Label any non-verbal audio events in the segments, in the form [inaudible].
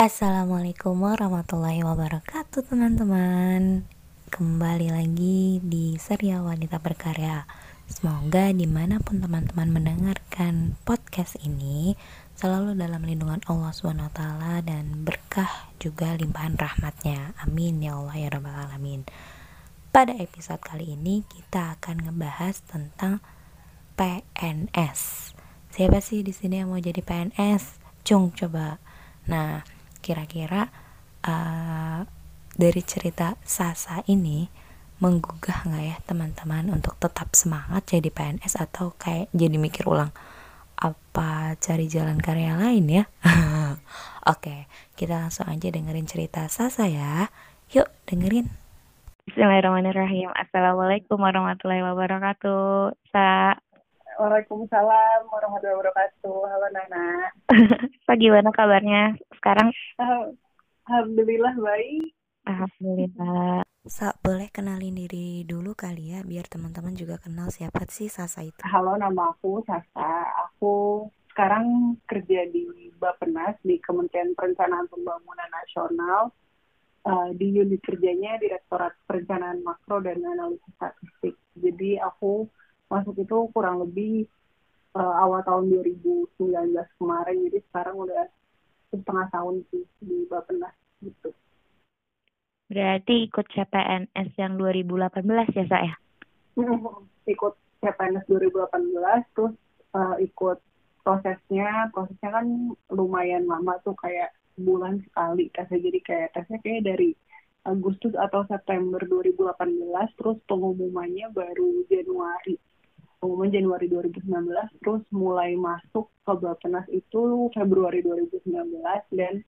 Assalamualaikum warahmatullahi wabarakatuh teman-teman. Kembali lagi di serial Wanita Berkarya. Semoga di mana pun teman-teman mendengarkan podcast ini Selalu dalam lindungan Allah SWT Dan berkah juga limpahan rahmatnya. Amin ya Allah ya Rabbal Alamin. Pada episode kali ini kita akan ngebahas tentang PNS Siapa sih di sini yang mau jadi PNS? Cung coba. Nah, kira-kira uh, dari cerita Sasa ini menggugah nggak ya teman-teman untuk tetap semangat jadi PNS atau kayak jadi mikir ulang apa cari jalan karya lain ya? [laughs] Oke kita langsung aja dengerin cerita Sasa ya. Yuk dengerin. Bismillahirrahmanirrahim. Assalamualaikum warahmatullahi wabarakatuh Sa Waalaikumsalam warahmatullahi wabarakatuh. Halo Nana. [laughs] Pak gimana kabarnya sekarang? Alhamdulillah baik. Alhamdulillah. Sa, boleh kenalin diri dulu kali ya, biar teman-teman juga kenal siapa sih Sasa itu. Halo, nama aku Sasa. Aku sekarang kerja di Bapenas di Kementerian Perencanaan Pembangunan Nasional. Uh, di unit kerjanya Direktorat Perencanaan Makro dan Analisis Statistik. Jadi aku masuk itu kurang lebih uh, awal tahun 2019 kemarin. Jadi sekarang udah setengah tahun sih di Bapenas gitu. Berarti ikut CPNS yang 2018 ya saya? ikut CPNS 2018 terus uh, ikut prosesnya. Prosesnya kan lumayan lama tuh kayak bulan sekali tesnya. Jadi kayak tesnya kayak dari Agustus atau September 2018 terus pengumumannya baru Januari pengumuman Januari 2019 terus mulai masuk ke Bapenas itu Februari 2019 dan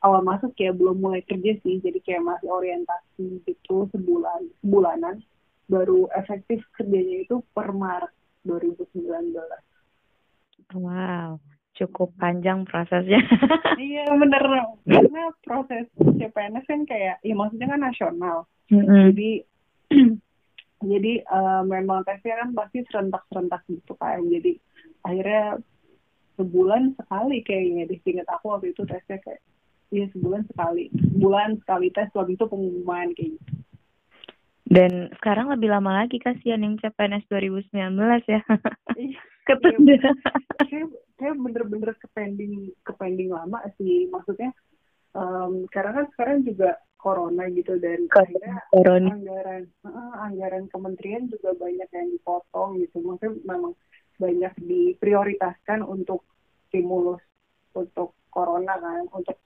awal masuk ya belum mulai kerja sih jadi kayak masih orientasi gitu sebulan sebulanan baru efektif kerjanya itu per Maret 2019 wow cukup panjang prosesnya. [laughs] Iya bener karena proses CPNS kan kayak ya maksudnya kan nasional. Mm -hmm. jadi [clears throat] jadi uh, memang tesnya kan pasti serentak-serentak gitu kan jadi akhirnya sebulan sekali kayaknya di ingat aku waktu itu tesnya kayak iya sebulan sekali. Bulan sekali tes waktu itu pengumuman kayak gitu. Dan sekarang lebih lama lagi kasihan yang CPNS 2019 ya. [laughs] Iya. Ketunda saya saya bener-bener kepending kepending lama sih. Maksudnya um, karena kan sekarang juga corona gitu dan akhirnya corona. anggaran uh, anggaran kementerian juga banyak yang dipotong gitu maksudnya memang banyak diprioritaskan untuk stimulus untuk corona kan untuk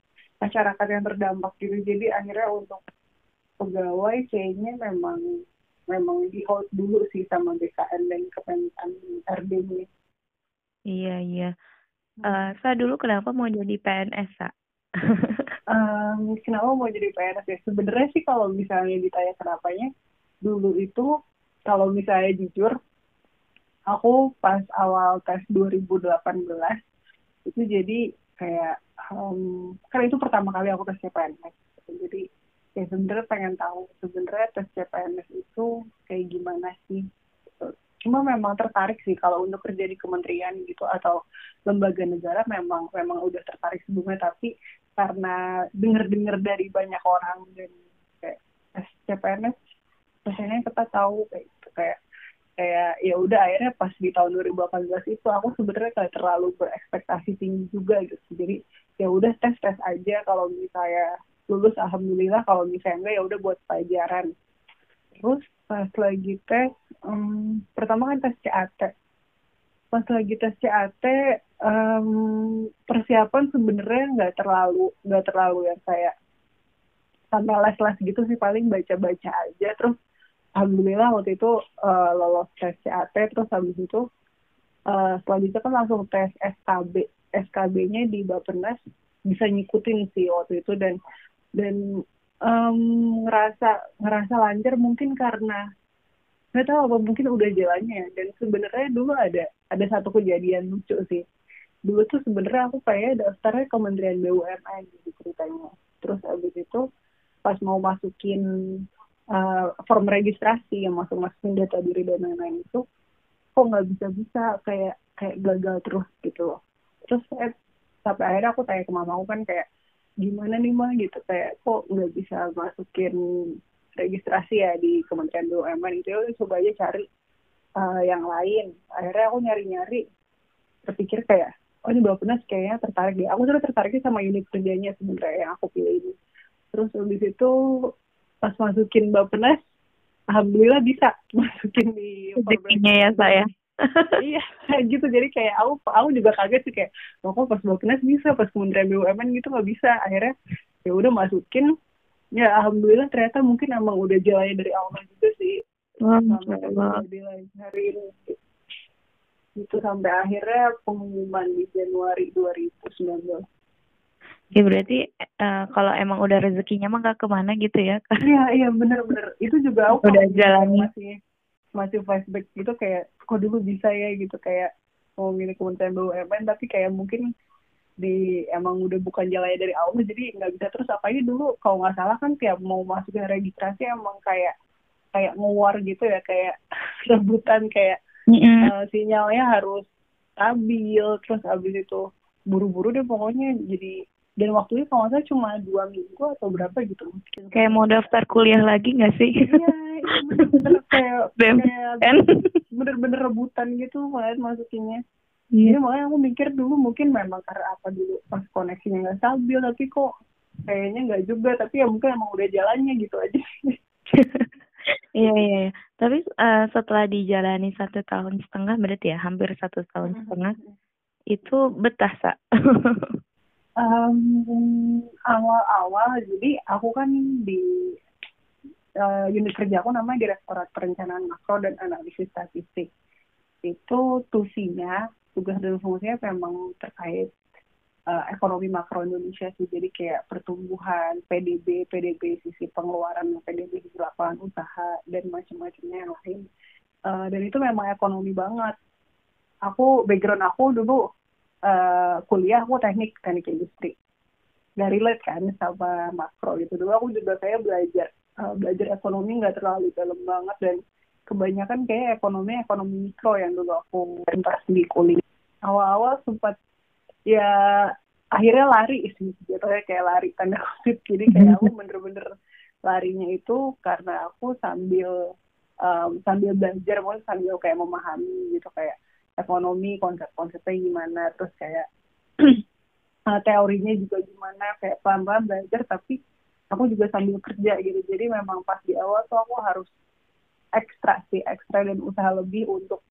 masyarakat yang terdampak gitu jadi akhirnya untuk pegawai kayaknya memang memang di hold dulu sih sama BKN dan Kementerian RD ini. Iya iya. Uh, saya dulu kenapa mau jadi PNS, Sa? Um, kenapa mau jadi PNS ya? Sebenarnya sih kalau misalnya ditanya kenapanya, dulu itu kalau misalnya jujur, aku pas awal tes 2018 itu jadi kayak um, kan itu pertama kali aku tes CPNS. Jadi ya sebenarnya pengen tahu sebenarnya tes CPNS itu kayak gimana sih cuma memang tertarik sih kalau untuk kerja di kementerian gitu atau lembaga negara memang memang udah tertarik sebelumnya tapi karena dengar-dengar dari banyak orang dan kayak CPNS rasanya kita tahu kayak gitu. Kayak kayak ya udah akhirnya pas di tahun 2018 itu aku sebenarnya kayak terlalu berekspektasi tinggi juga gitu. Jadi ya udah tes tes aja kalau misalnya lulus alhamdulillah. Kalau misalnya enggak ya udah buat pelajaran. Terus pas lagi tes um, pertama kan tes CAT pas lagi tes CAT um, persiapan sebenarnya nggak terlalu nggak terlalu yang kayak sampai les-les gitu sih paling baca-baca aja. Terus alhamdulillah waktu itu uh, lolos tes CAT terus habis itu uh, selanjutnya kan langsung tes SKB SKB-nya di Bapenas bisa ngikutin sih waktu itu dan dan um, ngerasa ngerasa lancar mungkin karena nggak tahu apa mungkin udah jalannya. Dan sebenarnya dulu ada ada satu kejadian lucu sih. Dulu tuh sebenarnya aku kayak daftarnya Kementerian BUMN gitu ceritanya. Terus abis itu pas mau masukin uh, form registrasi yang masuk masukin data diri dan lain-lain itu kok nggak bisa bisa kayak kayak gagal terus gitu loh. Terus eh, sampai akhirnya aku tanya ke mama aku kan kayak gimana nih mah gitu. Kayak kok nggak bisa masukin registrasi ya di Kementerian BUMN itu ya coba aja cari uh, yang lain. Akhirnya aku nyari-nyari terpikir kayak oh ini Bapenas kayaknya tertarik deh. Aku sudah tertarik sama unit kerjanya sebenarnya yang aku pilih ini. Terus habis itu pas masukin Bapenas alhamdulillah bisa [laughs] masukin di rezekinya ya saya [laughs] iya gitu. Jadi kayak aku aku juga kaget sih kayak oh, kok pas Bapenas bisa pas Kementerian BUMN gitu nggak bisa? Akhirnya ya udah masukin ya alhamdulillah ternyata mungkin emang udah jalannya dari awal juga sih. Sampai hari ini. Itu sampai akhirnya pengumuman di Januari 2019 Ya berarti uh, kalau emang udah rezekinya mah gak ke mana gitu ya? Iya [laughs] iya bener-bener. Itu juga aku udah jalani. masih masih flashback gitu kayak kok dulu bisa ya gitu kayak mau milih kementerian BUMN tapi kayak mungkin di emang udah bukan jalannya dari awal jadi nggak bisa terus apa ini dulu kalau nggak salah kan tiap mau masukin registrasi emang kayak kayak nguar gitu ya kayak [laughs] rebutan kayak mm -hmm. uh, sinyalnya harus stabil terus habis itu buru-buru deh pokoknya. Jadi dan waktunya kalau nggak salah cuma dua minggu atau berapa gitu. Kayak mau daftar kuliah lagi nggak sih? Iya bener-bener [laughs] kayak kayak bener-bener rebutan gitu malah masukinnya Iya, yeah. makanya aku mikir dulu mungkin memang karena apa dulu pas koneksinya nggak stabil, tapi kok kayaknya nggak juga, tapi ya mungkin emang udah jalannya gitu aja. [laughs] iya, iya, iya. Tapi uh, setelah dijalani satu tahun setengah, berarti ya hampir satu tahun mm-hmm. setengah, itu betah, Sa? um, awal-awal jadi aku kan di uh, unit kerja aku namanya Direktorat Perencanaan Makro dan Analisis Statistik. Itu tusinya tugas dan fungsinya memang terkait uh, ekonomi makro Indonesia sih. Jadi kayak pertumbuhan, PDB, PDB sisi pengeluaran PDB di lapangan usaha dan macam-macamnya yang lain. Uh, dan itu memang ekonomi banget. Aku background aku dulu uh, kuliah aku teknik teknik industri nggak relate kan sama makro gitu dulu aku juga kayak belajar belajar ekonomi nggak terlalu dalam banget dan kebanyakan kayak ekonomi ekonomi mikro yang dulu aku pentas di kuliah awal-awal sempat ya akhirnya lari sih. Jatuhnya kayak lari tanda kutip. Jadi kayak [laughs] aku bener-bener larinya itu karena aku sambil um, sambil belajar mau sambil kayak memahami gitu kayak ekonomi konsep-konsepnya gimana terus kayak uh, [clears throat] teorinya juga gimana kayak pelan-pelan belajar tapi aku juga sambil kerja gitu. Jadi memang pas di awal tuh aku harus ekstra sih ekstra dan usaha lebih untuk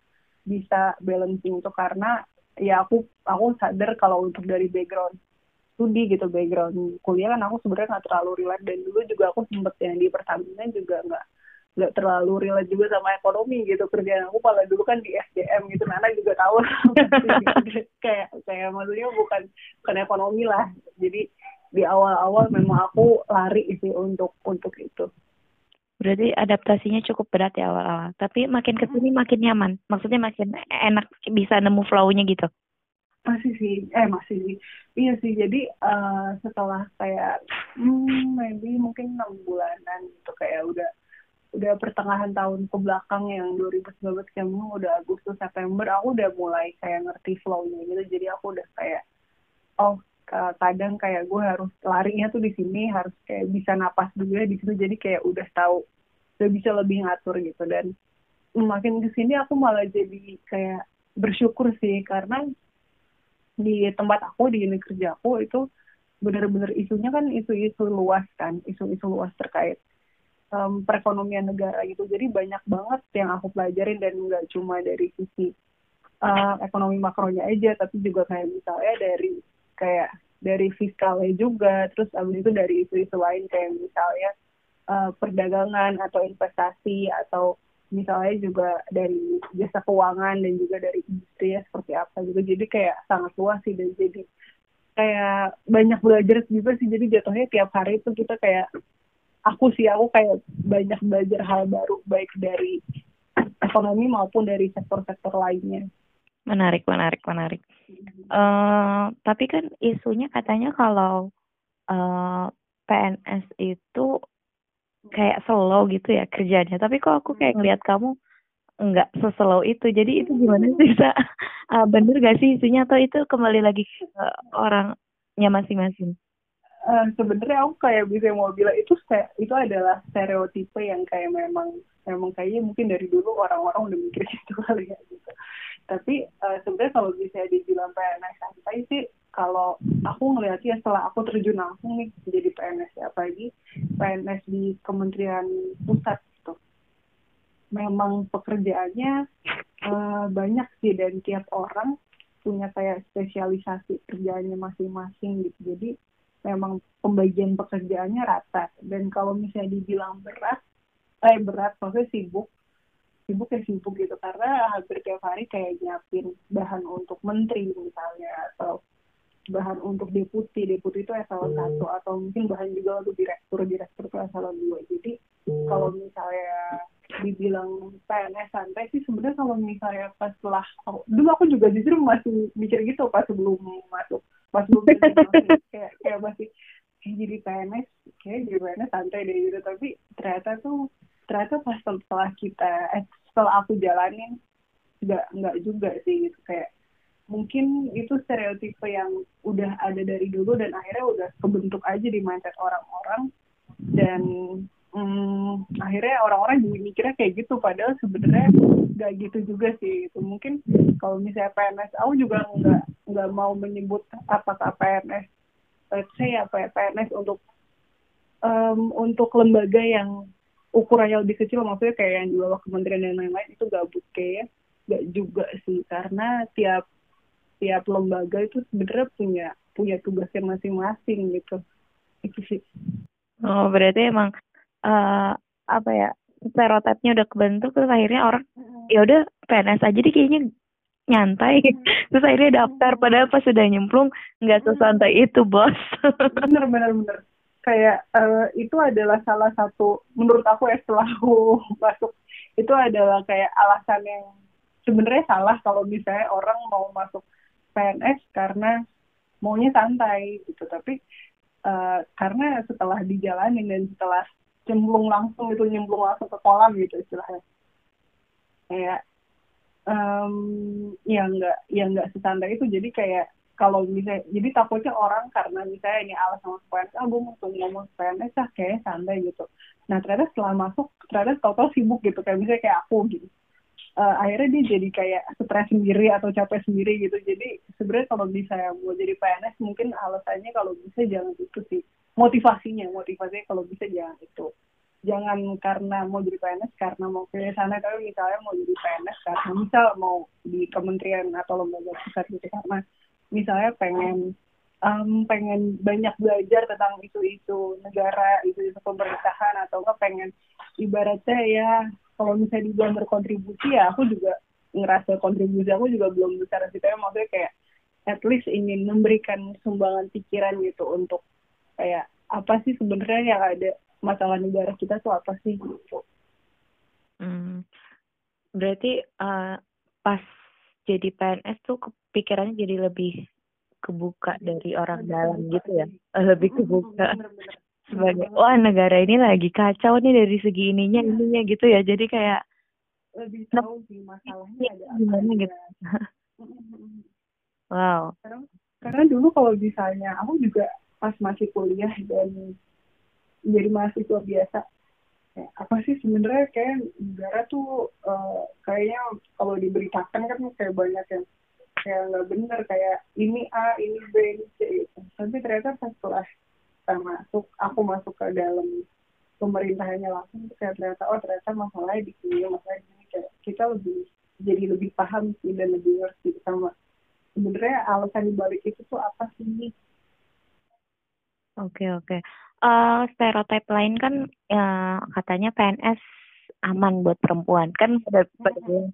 bisa balancing itu. Karena ya aku aku sadar kalau untuk dari background studi gitu background kuliah kan aku sebenarnya nggak terlalu relate. Dan dulu juga aku sempet yang di Pertamina juga nggak nggak terlalu relate juga sama ekonomi gitu kerjaan aku kalau dulu kan di SDM gitu Nana juga tahu. [laughs] Kayak kayak maksudnya bukan bukan ekonomi lah. Jadi di awal-awal memang aku lari sih untuk untuk itu berarti adaptasinya cukup berat ya awal-awal. Tapi makin ke sini makin nyaman. Maksudnya makin enak bisa nemu flow-nya gitu. Masih sih. Eh masih sih. Iya sih. Jadi uh, setelah kayak hmm, maybe mungkin enam bulanan gitu kayak udah udah pertengahan tahun ke belakang yang 2019 kamu udah Agustus September aku udah mulai kayak ngerti flow-nya gitu. Jadi aku udah kayak oh kadang kayak gue harus larinya tuh di sini harus kayak bisa napas dulu ya di situ. Jadi kayak udah tahu udah bisa lebih ngatur gitu. Dan makin ke sini aku malah jadi kayak bersyukur sih. Karena di tempat aku di unit kerja aku itu bener-bener isunya kan isu-isu luas kan. Isu-isu luas terkait um, perekonomian negara gitu. Jadi banyak banget yang aku pelajarin dan nggak cuma dari sisi uh, ekonomi makronya aja, tapi juga kayak misalnya dari kayak dari fiskalnya juga, terus abis itu dari isu-isu lain kayak misalnya uh, perdagangan atau investasi atau misalnya juga dari jasa keuangan dan juga dari industri ya seperti apa gitu. Jadi kayak sangat luas sih dan jadi kayak banyak belajar juga sih. Jadi jatuhnya tiap hari itu kita kayak aku sih aku kayak banyak belajar hal baru baik dari ekonomi maupun dari sektor-sektor lainnya. Menarik, menarik, menarik. Uh, tapi kan isunya katanya kalau uh, eh, PNS itu kayak slow gitu ya kerjanya. Tapi kok aku kayak ngeliat kamu nggak seslow itu. Jadi itu gimana sih bisa uh, [laughs] bener gak sih isunya atau itu kembali lagi ke orangnya masing-masing? uh, sebenarnya aku kayak bisa mau bilang itu itu adalah stereotipe yang kayak memang memang kayaknya mungkin dari dulu orang-orang udah mikir [laughs] gitu kali ya gitu tapi uh, sebenarnya kalau bisa dibilang PNS santai sih kalau aku ngelihatnya setelah aku terjun langsung nih jadi PNS ya apalagi PNS di Kementerian Pusat gitu. Memang pekerjaannya uh, banyak sih dan tiap orang punya kayak spesialisasi kerjaannya masing-masing gitu. Jadi memang pembagian pekerjaannya rata. Dan kalau misalnya dibilang berat eh berat maksudnya sibuk sibuk ya sibuk gitu. Karena hampir tiap hari kayak nyiapin bahan untuk menteri misalnya atau bahan untuk deputi. Deputi itu eselon hmm. satu atau mungkin bahan juga untuk direktur. Direktur itu eselon dua. Jadi hmm. kalau misalnya dibilang PNS santai sih sebenarnya kalau misalnya pas setelah oh, dulu aku juga jujur masih mikir gitu pas sebelum masuk pas sebelum [laughs] kayak kayak masih kayak jadi PNS kayak jadi PNS santai deh gitu. Tapi ternyata tuh ternyata pas setelah kita eh, setelah aku jalanin nggak nggak juga sih gitu. Kayak mungkin itu stereotipe yang udah ada dari dulu dan akhirnya udah kebentuk aja di mindset orang-orang. Dan hmm, akhirnya orang-orang jadi mikirnya kayak gitu. Padahal sebenarnya nggak gitu juga sih itu mungkin kalau misalnya PNS aku juga nggak nggak mau menyebut apakah PNS let's say apa ya PNS untuk um, untuk lembaga yang ukurannya lebih kecil maksudnya kayak yang di bawah kementerian dan lain-lain itu gabut kayak nggak juga sih karena tiap tiap lembaga itu sebenarnya punya punya tugasnya masing-masing gitu. Itu sih. Oh berarti emang uh, apa ya stereotipnya udah kebentuk terus akhirnya orang ya udah PNS aja deh kayaknya nyantai. [laughs] Terus akhirnya daftar padahal pas sudah nyemplung nggak sesantai itu bos. Bener bener bener kayak uh, itu adalah salah satu menurut aku ya setelah aku [laughs] masuk itu adalah kayak alasan yang sebenarnya salah kalau misalnya orang mau masuk PNS karena maunya santai gitu. Tapi uh, karena setelah dijalanin dan setelah cemplung langsung itu nyemplung langsung ke kolam gitu istilahnya. Kayak um, ya nggak ya nggak sesantai itu jadi kayak kalau misalnya jadi takutnya orang karena misalnya ini alas sama PNS ah gue mau ngomong PNS ah kayak santai gitu. Nah ternyata setelah masuk ternyata total sibuk gitu kayak misalnya kayak aku gitu. Uh, akhirnya dia jadi kayak stres sendiri atau capek sendiri gitu. Jadi sebenarnya kalau bisa mau jadi PNS mungkin alasannya kalau bisa jangan itu sih. Motivasinya motivasinya kalau bisa jangan itu. Jangan karena mau jadi PNS karena mau ke sana. Tapi misalnya mau jadi PNS karena misal mau di kementerian atau lembaga besar gitu karena misalnya pengen um, pengen banyak belajar tentang isu-isu negara isu-isu pemerintahan atau enggak pengen ibaratnya ya kalau misalnya dibilang berkontribusi ya aku juga ngerasa kontribusi aku juga belum besar sih tapi maksudnya kayak at least ingin memberikan sumbangan pikiran gitu untuk kayak apa sih sebenarnya yang ada masalah negara kita tuh apa sih gitu. Hmm. Berarti uh, pas jadi PNS tuh kepikirannya jadi lebih kebuka dari orang dalam gitu ya, lebih kebuka. Bener, bener sebagai wah negara ini lagi kacau nih dari segi ininya ininya gitu ya. Jadi kayak lebih tahu sih masalahnya ada gimana gitu. Wow. Karena, karena dulu kalau misalnya aku juga pas masih kuliah dan jadi mahasiswa biasa apa sih sebenarnya kayak negara tuh uh, kayaknya kalau diberitakan kan kayak banyak yang kayak nggak benar kayak ini A ini B ini C gitu. tapi ternyata pas setelah kita masuk aku masuk ke dalam pemerintahannya langsung kayak ternyata oh ternyata masalahnya di sini masalahnya di sini kayak kita lebih jadi lebih paham sih dan lebih ngerti sama sebenarnya alasan dibalik itu tuh apa sih Oke oke. Uh, stereotip lain kan uh, katanya PNS aman buat perempuan. Kan pada pada bilang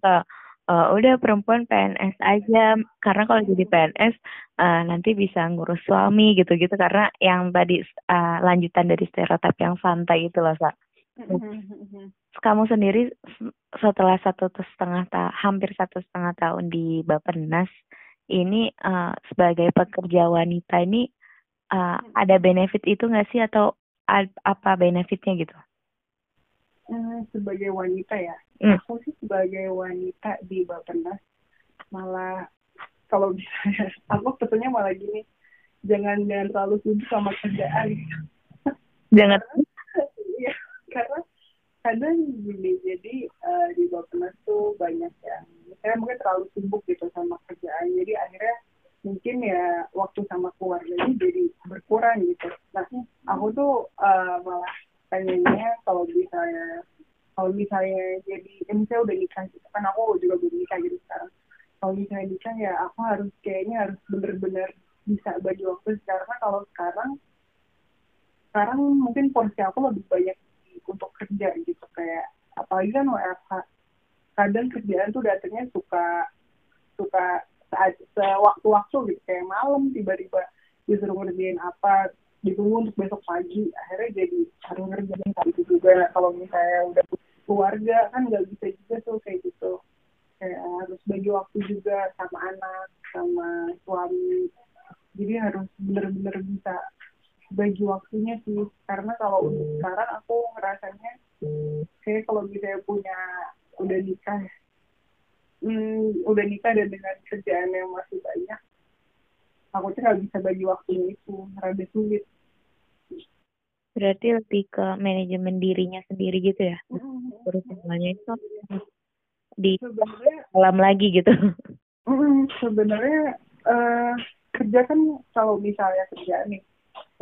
uh, udah perempuan PNS aja. Karena kalau jadi PNS uh, nanti bisa ngurus suami gitu-gitu. Karena yang tadi uh, lanjutan dari stereotip yang santai itu loh sa. Kamu sendiri setelah satu setengah ta hampir satu setengah tahun di Bapenas ini uh, sebagai pekerja wanita ini uh, ada benefit itu nggak sih atau apa benefitnya gitu? Hmm, sebagai wanita ya, hmm. aku sih sebagai wanita di Bapenas malah kalau bisa [laughs] aku sebetulnya malah gini jangan jangan terlalu sibuk sama kerjaan [laughs] Jangan. [laughs] Iya, karena kadang gini jadi eh, di Bapenas tuh banyak yang misalnya mungkin terlalu sibuk gitu sama kerjaan jadi akhirnya mungkin ya waktu sama keluarganya jadi berkurang gitu. Nah aku tuh eh, malah pengennya kalau misalnya kalau misalnya jadi ya misalnya udah nikah gitu kan aku juga belum nikah gitu sekarang. Kalau misalnya nikah ya aku harus kayaknya harus bener-bener bisa bagi waktu karena kalau sekarang sekarang mungkin porsi aku lebih banyak untuk kerja gitu. Kayak apalagi kan WFH kadang kerjaan tuh datangnya suka suka sewaktu-waktu gitu. Kayak malam tiba-tiba disuruh ngerjain apa ditunggu untuk besok pagi. Akhirnya jadi harus ngerjain saat itu juga. Kalau misalnya udah keluarga kan nggak bisa juga tuh kayak gitu. Kayak harus bagi waktu juga sama anak sama suami. Jadi harus bener-bener bisa bagi waktunya sih. Karena kalau untuk sekarang aku ngerasanya kayak kalau misalnya punya udah nikah hmm, udah nikah dan dengan kerjaan yang masih banyak aku tuh nggak bisa bagi waktunya itu rada sulit Berarti lebih ke manajemen dirinya sendiri gitu ya. Terus semuanya itu di sebenarnya dalam lagi gitu. Mm, sebenarnya eh, kerja kan kalau misalnya kerja nih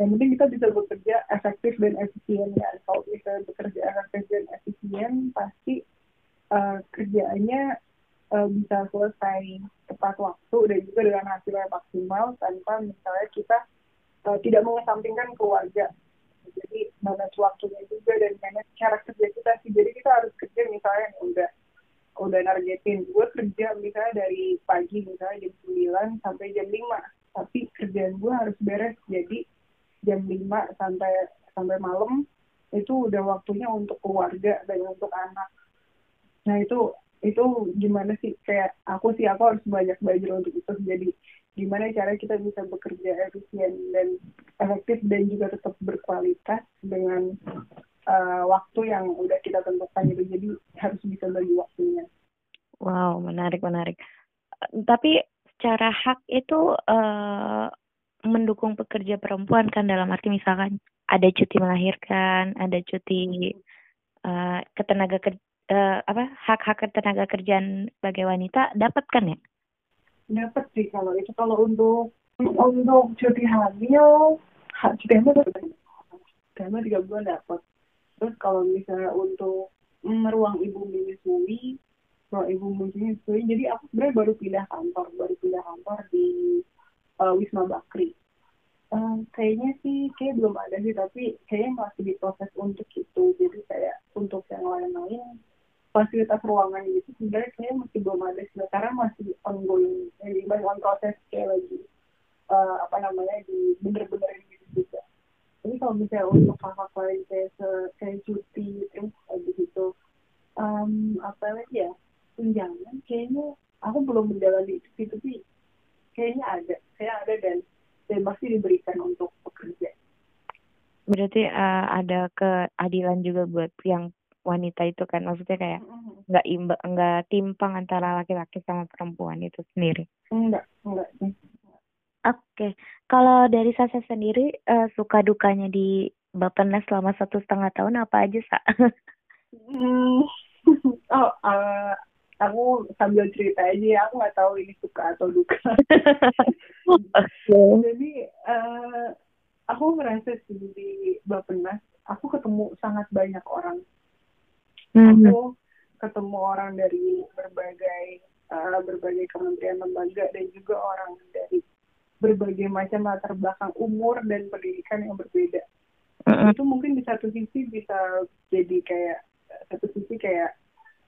yang penting kita bisa bekerja efektif dan efisien kan kalau bisa bekerja efektif dan efisien pasti eh, kerjaannya eh, bisa selesai tepat waktu dan juga dengan hasil yang maksimal tanpa misalnya kita eh, tidak mengesampingkan keluarga. Jadi manage waktunya juga dan manage cara kerja kita sih. Jadi kita harus kerja misalnya yang udah udah nargetin gue kerja misalnya dari pagi misalnya jam 9 sampai jam 5 tapi kerjaan gue harus beres. Jadi jam 5 sampai sampai malam itu udah waktunya untuk keluarga dan untuk anak. Nah itu itu gimana sih? Kayak aku sih aku harus banyak belajar untuk itu. Jadi gimana cara kita bisa bekerja efisien dan efektif dan juga tetap berkualitas dengan uh, waktu yang udah kita tentukan gitu. Jadi harus bisa bagi waktunya. Wow, menarik menarik. Tapi secara hak itu eh, mendukung pekerja perempuan kan? Dalam arti misalkan ada cuti melahirkan, ada cuti eh, ketenaga ker- eh, apa hak-hak ketenaga kerjaan sebagai wanita dapat kan ya? dapat sih kalau itu. Kalau untuk untuk cuti hamil ha- cuti hamil dapat. Hamil tiga bulan dapat. Terus kalau misalnya untuk mm, ruang ibu menyusui ruang ibu menyusui jadi aku sebenarnya baru pindah kantor baru pindah kantor di uh, Wisma Bakri. Eh, kayaknya sih kayak belum ada sih tapi kayaknya masih diproses untuk itu. Jadi kayak untuk yang lain-lain fasilitas ruangan gitu sebenarnya kayaknya masih belum ada sih karena masih ongoing. Jadi masih on proses kayak lagi eh, apa namanya di bener-bener gitu juga. Jadi kalau misalnya untuk hak lain kayak se- kayak cuti terus habis itu em, apa lagi ya tunjangan kayaknya aku belum menjalani itu sih tapi kayaknya ada kayak ada dan dan pasti diberikan untuk pekerja. Berarti eh, ada keadilan juga buat yang wanita itu kan maksudnya kayak nggak imba nggak timpang antara laki-laki sama perempuan itu sendiri. enggak enggak sih Oke, kalau dari Sasa sendiri eh, suka dukanya di Bappenas selama satu setengah tahun apa aja sa? Hmm. [laughs] oh, eh, aku sambil cerita aja ya, aku nggak tahu ini suka atau duka. [laughs] Oke. Jadi eh, aku merasa sih di Bapenas, aku ketemu sangat banyak orang. Hmm. Aku ketemu orang dari berbagai eh, berbagai kementerian lembaga dan juga orang dari berbagai macam latar belakang umur dan pendidikan yang berbeda. Mm-mm. itu mungkin di satu sisi bisa jadi kayak satu sisi kayak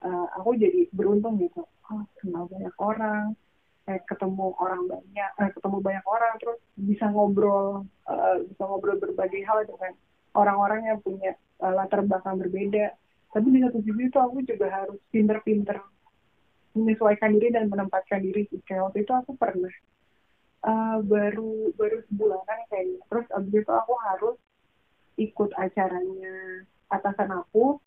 uh, aku jadi beruntung gitu oh kenal banyak orang eh, ketemu orang banyak eh, ketemu banyak orang terus bisa ngobrol uh, bisa ngobrol berbagai hal dengan orang-orang yang punya uh, latar belakang berbeda tapi di satu sisi itu aku juga harus pinter-pinter menyesuaikan diri dan menempatkan diri sih. Kayak waktu itu aku pernah uh, baru baru sebulanan kayaknya. Terus abis itu aku harus ikut acaranya atasan aku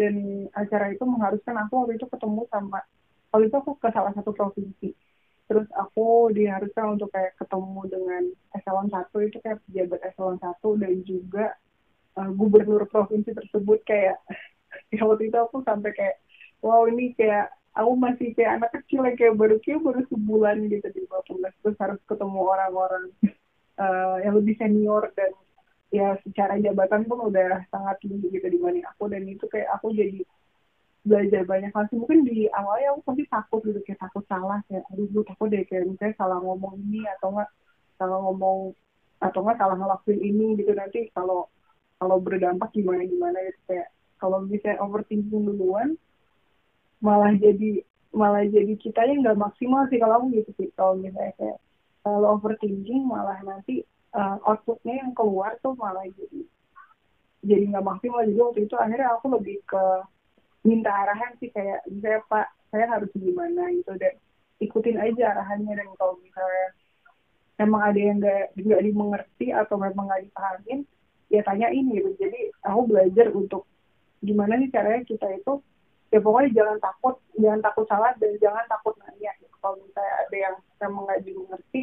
dan acara itu mengharuskan aku waktu itu ketemu sama waktu itu aku ke salah satu provinsi. Terus aku diharuskan untuk kayak ketemu dengan eselon satu itu kayak pejabat eselon satu dan juga uh, gubernur provinsi tersebut kayak [laughs] ya waktu itu aku sampai kayak wow ini kayak aku masih kayak anak kecil yang kayak baru kayak baru sebulan gitu di Bappenas terus harus ketemu orang-orang uh, [laughs] yang lebih senior dan ya secara jabatan pun udah sangat tinggi gitu dibanding aku dan itu kayak aku jadi belajar banyak hal sih. Mungkin di awalnya aku pasti takut gitu kayak takut salah kayak aduh gue takut deh kayak misalnya salah ngomong ini atau enggak salah ngomong atau enggak salah ngelakuin ini gitu nanti kalau kalau berdampak gimana gimana gitu kayak kalau misalnya overthinking duluan malah jadi malah jadi kita yang nggak maksimal sih kalau aku gitu sih. Kalau misalnya kayak kalau overthinking malah nanti uh, outputnya yang keluar tuh malah jadi jadi nggak maksimal. Jadi waktu itu akhirnya aku lebih ke minta arahan sih kayak misalnya pak saya harus gimana? Gitu dan ikutin aja arahannya dan kalau misalnya memang ada yang nggak nggak dimengerti atau memang nggak dipahamin ya tanyain gitu. Jadi aku belajar untuk gimana sih caranya kita itu ya pokoknya jangan takut jangan takut salah dan jangan takut nanya. Gitu. kalau misalnya ada yang memang nggak dimengerti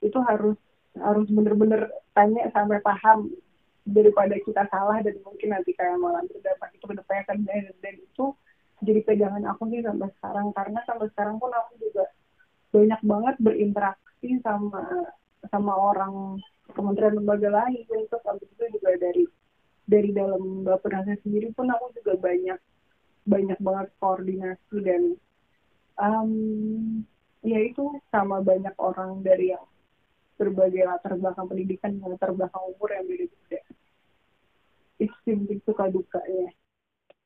itu harus harus bener-bener tanya sampai paham daripada kita salah dan mungkin nanti kayak malah berdampak itu ke depannya kan. Dan, dan itu jadi pegangan aku sih sampai sekarang. Karena sampai sekarang pun aku juga banyak banget berinteraksi sama sama orang kementerian lembaga lain. Terus habis itu juga dari dari dalam Bappenasnya sendiri pun aku juga banyak banyak banget koordinasi dan um, ya itu sama banyak orang dari yang berbagai latar belakang pendidikan latar belakang umur yang beda-beda. Itu sih suka dukanya.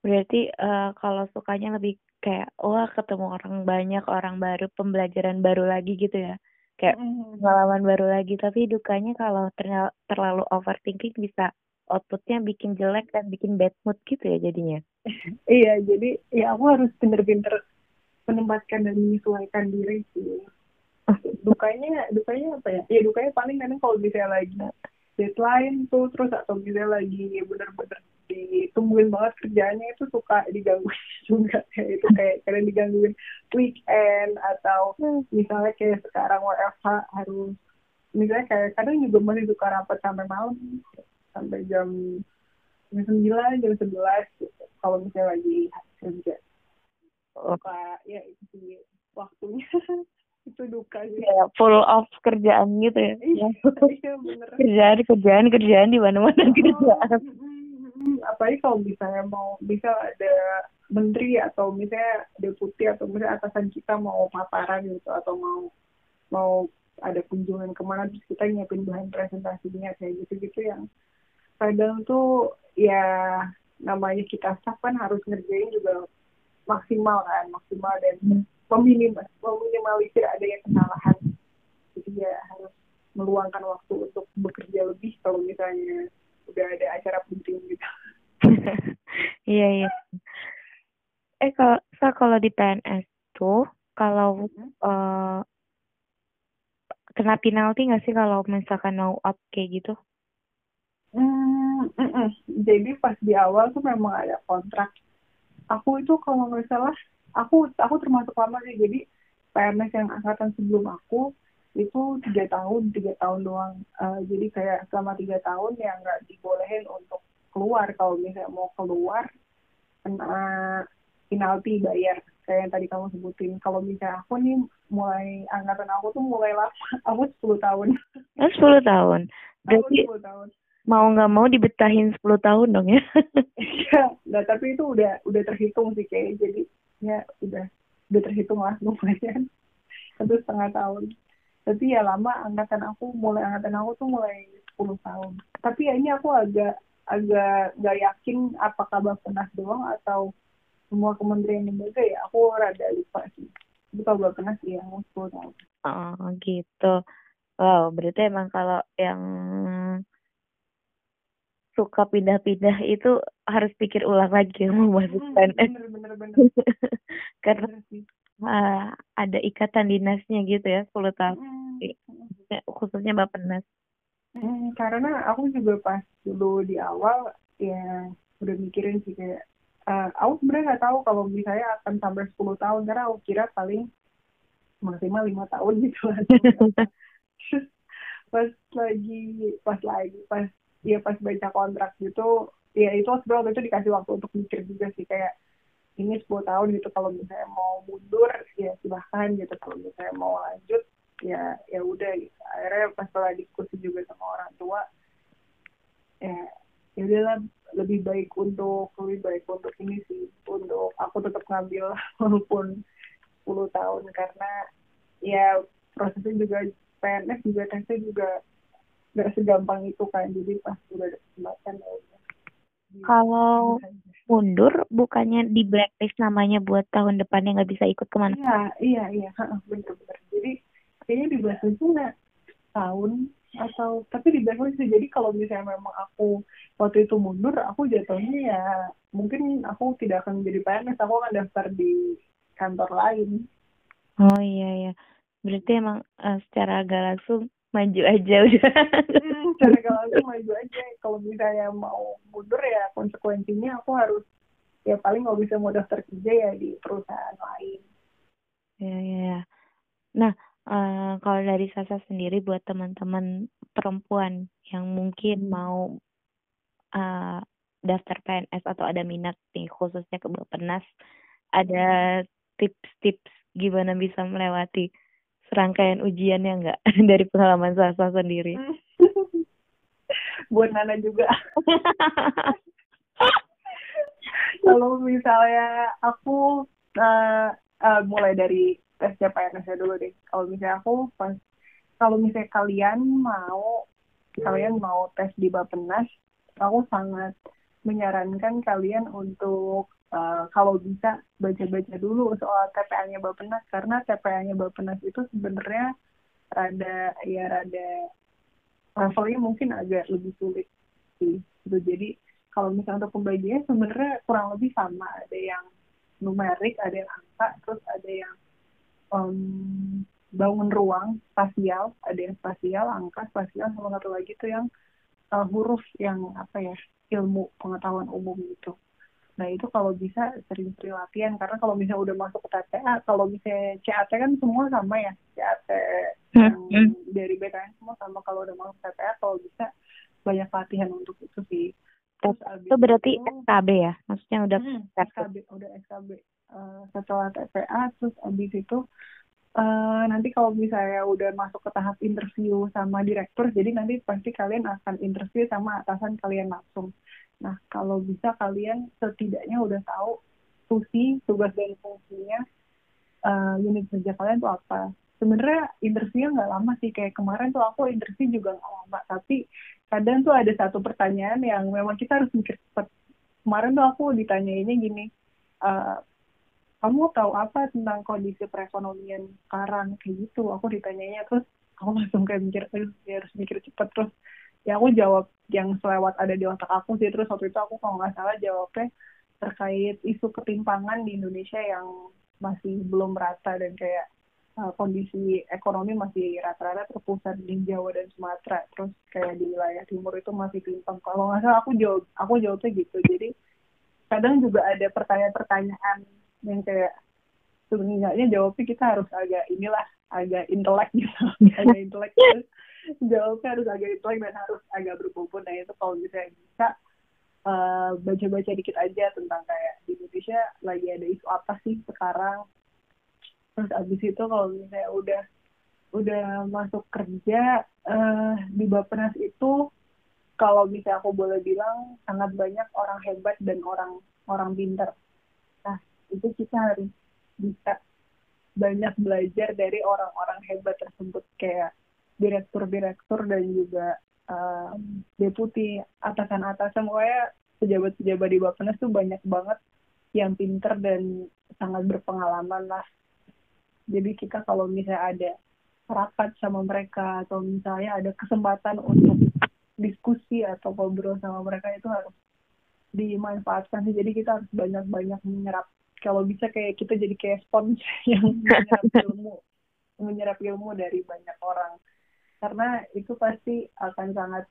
Berarti uh, kalau sukanya lebih kayak wah ketemu orang banyak orang baru pembelajaran baru lagi gitu ya? Kayak mm. pengalaman baru lagi tapi dukanya kalau terlalu overthinking bisa outputnya bikin jelek dan bikin bad mood gitu ya jadinya. [laughs] Iya jadi ya aku harus pinter-pinter menempatkan dan menyesuaikan diri sih. [laughs] Dukanya dukanya apa ya? Ya dukanya paling kadang kalau bisa lagi deadline tuh terus atau bisa lagi bener-bener ditungguin banget kerjanya itu suka digangguin [laughs] juga. Kayak itu kayak kadang digangguin weekend atau misalnya kayak sekarang WFH harus misalnya kayak kadang juga masih suka rapat sampai malam sampai jam jam sembilan jam sebelas gitu. kalau misalnya lagi kerja oh. ya itu sih waktunya [laughs] itu duka gitu. Ya, full of kerjaan gitu ya. Iya, [laughs] iya bener. kerjaan, kerjaan, kerjaan di mana-mana oh, kerjaan. Apalagi kalau misalnya mau bisa ada menteri atau misalnya deputi atau misalnya atasan kita mau paparan gitu atau mau mau ada kunjungan ke mana terus kita nyiapin bahan presentasinya kayak gitu-gitu yang kadang tuh ya namanya kita staff kan harus ngerjain juga maksimal kan maksimal dan hmm. meminim meminimalisir adanya kesalahan. Jadi ya harus meluangkan waktu untuk bekerja lebih kalau misalnya udah ada acara penting gitu. [laughs] Iya iya. Eh kalau so, kalau di PNS tuh kalau hmm. uh, kena penalti nggak sih kalau misalkan mau up kayak gitu hmm, mm -mm. jadi pas di awal tuh memang ada kontrak. Aku itu kalau nggak salah aku aku termasuk lama sih. Jadi PNS yang angkatan sebelum aku itu tiga tahun tiga tahun doang. Uh, jadi kayak selama tiga tahun ya nggak dibolehin untuk keluar. Kalau misalnya mau keluar kena penalti bayar. Kayak yang tadi kamu sebutin. Kalau misalnya aku nih mulai angkatan aku tuh mulai lama. [laughs] Aku sepuluh tahun. Oh, sepuluh tahun. Berarti tahun. Mau nggak mau dibetahin sepuluh tahun dong ya. [laughs] Iya nah tapi itu udah udah terhitung sih kayak jadi ya udah udah terhitung lah lumayan. [laughs] Satu setengah tahun. Tapi ya lama angkatan aku mulai angkatan aku tuh mulai 10 tahun. Tapi ya ini aku agak agak gak yakin apakah Bapenas doang atau semua kementerian lembaga ya. Aku rada lupa sih. Tapi kalau Bapenas ya aku 10 tahun. Oh gitu. Wow berarti emang kalau yang suka pindah-pindah itu harus pikir ulang lagi mau masuk PNS. Karena uh, ada ikatan dinasnya gitu ya 10 tahun. Hmm. Khususnya Bapenas. Hmm, karena aku juga pas dulu di awal ya udah mikirin sih kayak uh, aku sebenarnya nggak tahu kalau misalnya akan sampai 10 tahun karena aku kira paling maksimal lima tahun gitu lah [laughs] pas lagi pas lagi pas ya pas baca kontrak gitu ya itu sebenarnya itu dikasih waktu untuk mikir juga sih kayak ini 10 tahun gitu kalau misalnya mau mundur ya silahkan gitu kalau misalnya mau lanjut ya ya udah gitu. Akhirnya pas setelah diskusi juga sama orang tua ya ya udahlah lebih baik untuk lebih baik untuk ini sih untuk aku tetap ngambil [laughs] walaupun 10 tahun karena ya prosesnya juga PNS juga tesnya juga nggak segampang itu kan jadi pas udah ada kesempatan ya udah kalau mundur bukannya di blacklist namanya buat tahun depannya nggak bisa ikut ke mana? Iya, iya, iya, bener-bener. Jadi kayaknya di blacklist itu nggak tahun atau tapi di blacklist sih. Jadi kalau misalnya memang aku waktu itu mundur, aku jatuhnya ya mungkin aku tidak akan menjadi PNS, aku akan daftar di kantor lain. Oh iya iya. Berarti emang uh, secara agak langsung maju aja udah. Hmm, agak langsung maju aja. Kalau misalnya mau mundur ya konsekuensinya aku harus ya paling nggak bisa mau daftar kerja ya di perusahaan lain. Ya ya. ya. Nah uh, kalau dari Sasa sendiri buat teman-teman perempuan yang mungkin hmm. mau uh, daftar PNS atau ada minat nih khususnya ke Bapenas ada tips-tips gimana bisa melewati serangkaian ujiannya enggak [laughs] dari pengalaman Sasa sendiri? [laughs] Buat Nana juga. [laughs] Kalau misalnya aku uh, uh, mulai dari tes CPNS dulu deh. Kalau misalnya aku pas kalau misalnya kalian mau kalian mau tes di Bapenas, aku sangat menyarankan kalian untuk uh, kalau bisa baca-baca dulu soal TPA-nya Bapenas karena TPA-nya Bapenas itu sebenarnya rada ya rada levelnya mungkin agak lebih sulit sih gitu. Jadi kalau misalnya untuk pembagiannya sebenarnya kurang lebih sama. Ada yang numerik ada yang angka terus ada yang um, bangun ruang spasial ada yang spasial angka spasial sama satu lagi tuh yang uh, huruf yang apa ya ilmu pengetahuan umum gitu. Nah itu kalau bisa sering-sering latihan karena kalau misalnya udah masuk ke TPA kalau misalnya CAT kan semua sama ya CAT yang hmm. dari BKN semua sama kalau udah masuk TPA kalau bisa banyak latihan untuk itu sih. Terus itu berarti itu, SKB ya? Maksudnya udah hmm, SKB udah SKB uh, eh, setelah TPA terus abis itu uh, nanti kalau misalnya udah masuk ke tahap interview sama direktur jadi nanti pasti kalian akan interview sama atasan kalian langsung Nah, kalau bisa kalian setidaknya udah tahu fungsi, tugas dan fungsinya uh, unit kerja kalian tuh apa. Sebenarnya interviewnya nggak lama sih, kayak kemarin tuh aku interview juga nggak lama, tapi kadang tuh ada satu pertanyaan yang memang kita harus mikir cepat. Kemarin tuh aku ditanyainnya gini, uh, kamu tahu apa tentang kondisi perekonomian sekarang? Kayak gitu? Aku ditanyainya terus aku langsung kayak mikir, ya harus mikir cepat. Terus ya aku jawab yang selewat ada di otak aku sih. Terus waktu itu aku kalau nggak salah jawabnya terkait isu ketimpangan di Indonesia yang masih belum rata dan kayak uh, kondisi ekonomi masih rata-rata terpusat di Jawa dan Sumatera. Terus kayak di wilayah timur itu masih timpang. Kalau nggak salah aku jawab aku jawabnya gitu. Jadi kadang juga ada pertanyaan-pertanyaan yang kayak sebenarnya jawabnya kita harus agak inilah agak intelek gitu. [laughs] Agak intelek. Jawabnya harus agak intelek dan harus agak berbobot. Nah itu kalau misalnya bisa uh, baca-baca dikit aja tentang kayak di Indonesia lagi ada isu apa sih sekarang. Terus abis itu kalau misalnya udah udah masuk kerja uh, di Bapenas itu kalau misalnya aku boleh bilang sangat banyak orang hebat dan orang orang pinter itu kita harus bisa banyak belajar dari orang-orang hebat tersebut kayak direktur-direktur dan juga um, deputi atasan-atasan. Pokoknya pejabat-pejabat di Bappenas tuh banyak banget yang pinter dan sangat berpengalaman lah. Jadi kita kalau misalnya ada rapat sama mereka atau misalnya ada kesempatan untuk diskusi atau ngobrol sama mereka itu harus dimanfaatkan sih. Jadi kita harus banyak-banyak menyerap kalau bisa kayak kita jadi kayak spons [laughs] yang menyerap [laughs] ilmu menyerap ilmu dari banyak orang. Karena itu pasti akan sangat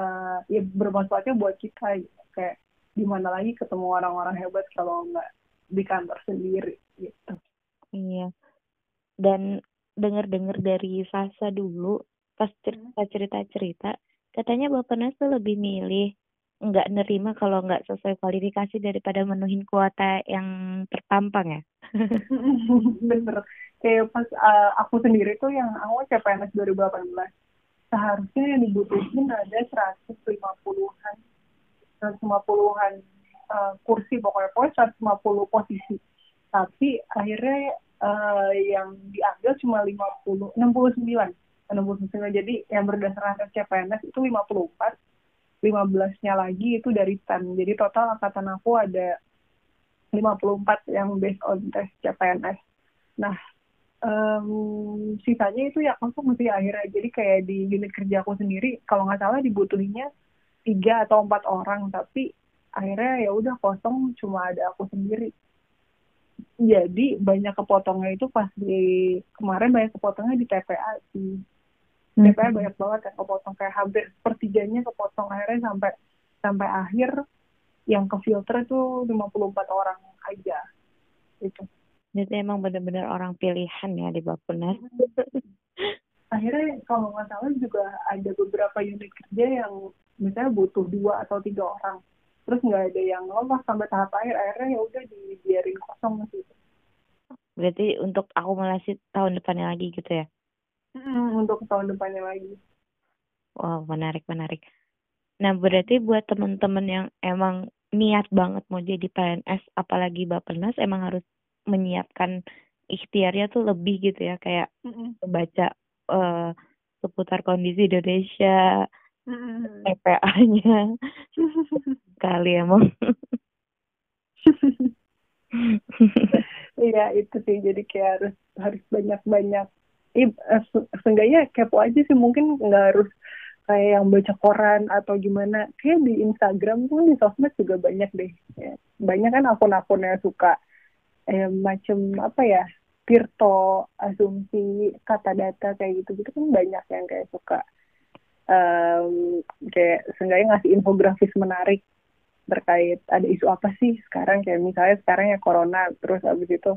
uh, ya bermanfaatnya buat kita gitu. kayak gimana lagi ketemu orang-orang hebat kalau nggak di kantor sendiri gitu. Iya. Dan dengar-dengar dari Sasa dulu pas cerita-cerita-cerita katanya Bapak Nas tuh lebih milih nggak nerima kalau nggak sesuai kualifikasi daripada menuhin kuota yang terpampang ya. [laughs] Bener. Kayak pas uh, aku sendiri tuh yang awal CPNS 2018 seharusnya yang dibutuhin ada 150-an 150-an uh, kursi pokoknya. Pokoknya 150 posisi. Tapi akhirnya uh, yang diambil cuma 50 69 69 jadi yang berdasarkan CPNS itu 54 15-nya lagi itu dari STEM jadi total angkatan aku ada 54 yang based on tes CPNS nah um, sisanya itu ya aku mesti akhirnya. Jadi kayak di unit kerja aku sendiri kalau nggak salah dibutuhinnya tiga atau empat orang. Tapi akhirnya ya udah kosong cuma ada aku sendiri. Jadi banyak kepotongnya itu pas di kemarin banyak kepotongnya di TPA sih hmm. TPA banyak banget yang kepotong kayak hampir sepertiganya kepotong akhirnya sampai sampai akhir yang ke filter itu 54 orang aja. Itu jadi emang benar-benar orang pilihan ya di Bapunas [laughs] akhirnya kalau nggak salah juga ada beberapa unit kerja yang misalnya butuh dua atau tiga orang. Terus nggak ada yang lolos sampai tahap akhir akhirnya ya udah dibiarin kosong gitu. Berarti untuk akumulasi tahun depannya lagi gitu ya untuk tahun depannya lagi. Wow menarik menarik. Nah berarti buat teman-teman yang emang niat banget mau jadi PNS apalagi Bapenas emang harus menyiapkan ikhtiarnya tuh lebih gitu ya kayak mm baca uh, seputar kondisi Indonesia mm TPA-nya [laughs] kali emang. [laughs] Iya itu sih. Jadi kayak harus harus banyak eh, seenggaknya kepo aja sih mungkin nggak harus kayak yang baca koran atau gimana. Kayak di Instagram tuh di sosmed juga banyak deh ya. banyak kan akun-akun yang suka eh, macam apa ya Tirto, asumsi, kata data kayak gitu gitu kan banyak yang kayak suka. Um, kayak seenggaknya ngasih infografis menarik terkait ada isu apa sih sekarang. Kayak misalnya sekarang ya corona terus abis itu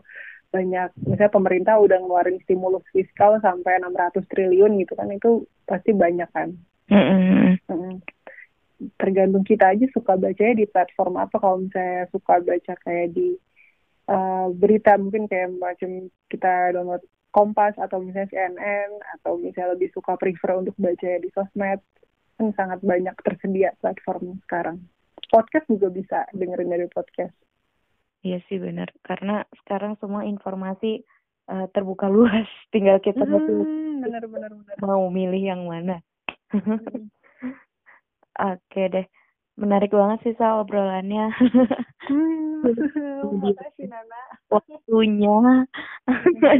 banyak misalnya pemerintah udah ngeluarin stimulus fiskal sampai 600 triliun gitu kan itu pasti banyak kan. Mm -hmm. tergantung kita aja suka bacanya di platform apa. Kalau misalnya suka baca kayak di uh, berita mungkin kayak macam kita download Kompas atau misalnya CNN atau misalnya lebih suka prefer untuk baca di sosmed kan sangat banyak tersedia platform sekarang. Podcast juga bisa dengerin dari podcast iya sih benar karena sekarang semua informasi uh, terbuka luas [laughs] tinggal kita hmm, benar, benar, benar. mau milih yang mana hmm. [laughs] oke deh menarik banget sih soal obrolannya hmm [laughs] Makasih Nana. Waktunya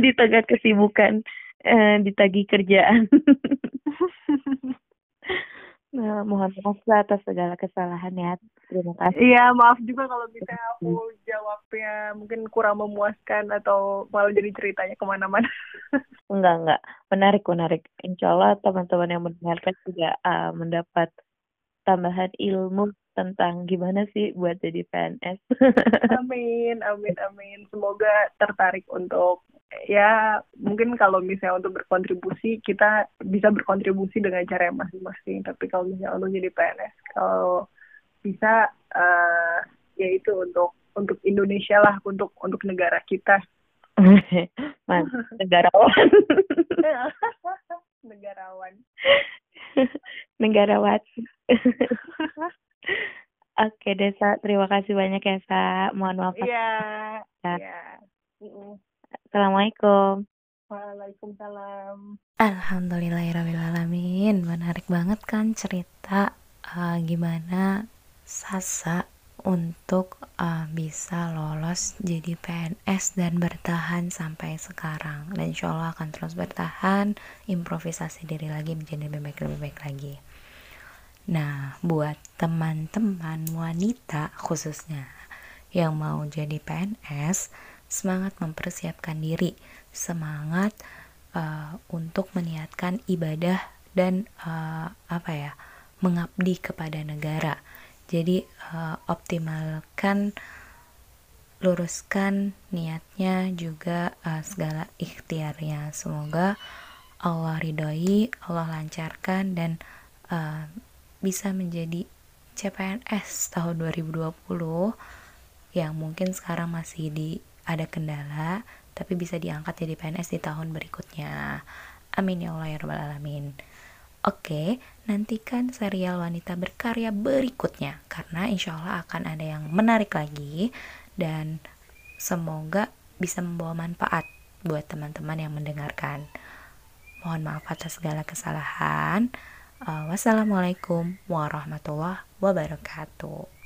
di tengah kesibukan eh, ditagi kerjaan. nah, mohon maaf atas segala kesalahan ya. Terima kasih. Iya, maaf juga kalau misalnya aku jawabnya mungkin kurang memuaskan atau malah jadi ceritanya ke mana-mana. [laughs] enggak, enggak. Menarik, menarik. Insya Allah teman-teman yang mendengarkan juga uh, mendapat tambahan ilmu tentang gimana sih buat jadi PNS. [laughs] amin, amin, amin. Semoga tertarik untuk ya mungkin kalau misalnya untuk berkontribusi kita bisa berkontribusi dengan cara yang masing-masing. Tapi kalau misalnya untuk jadi PNS, kalau bisa uh, ya itu untuk untuk Indonesia lah, untuk untuk negara kita. [laughs] Man, negarawan. [laughs] negarawan. [laughs] negarawan. Oke Desa, terima kasih banyak ya Sa. Mohon maaf. Iya. Iya. Assalamualaikum. Waalaikumsalam. Alhamdulillahirrahmanirrahim. Menarik banget kan cerita uh, gimana Sasa untuk uh, bisa lolos jadi PNS dan bertahan sampai sekarang. Dan insya Allah akan terus bertahan, improvisasi diri lagi menjadi lebih baik lebih baik lagi. Nah, buat teman-teman wanita khususnya yang mau jadi PNS, semangat mempersiapkan diri, semangat uh, untuk meniatkan ibadah dan uh, apa ya, mengabdi kepada negara. Jadi uh, optimalkan luruskan niatnya juga uh, segala ikhtiarnya. Semoga Allah ridhoi Allah lancarkan dan uh, bisa menjadi CPNS tahun 2020 yang mungkin sekarang masih di ada kendala tapi bisa diangkat jadi PNS di tahun berikutnya. Amin ya Allah ya rabbal alamin Oke, nantikan serial wanita berkarya berikutnya karena insya Allah akan ada yang menarik lagi dan semoga bisa membawa manfaat buat teman-teman yang mendengarkan. Mohon maaf atas segala kesalahan. Uh, wassalamualaikum warahmatullahi wabarakatuh.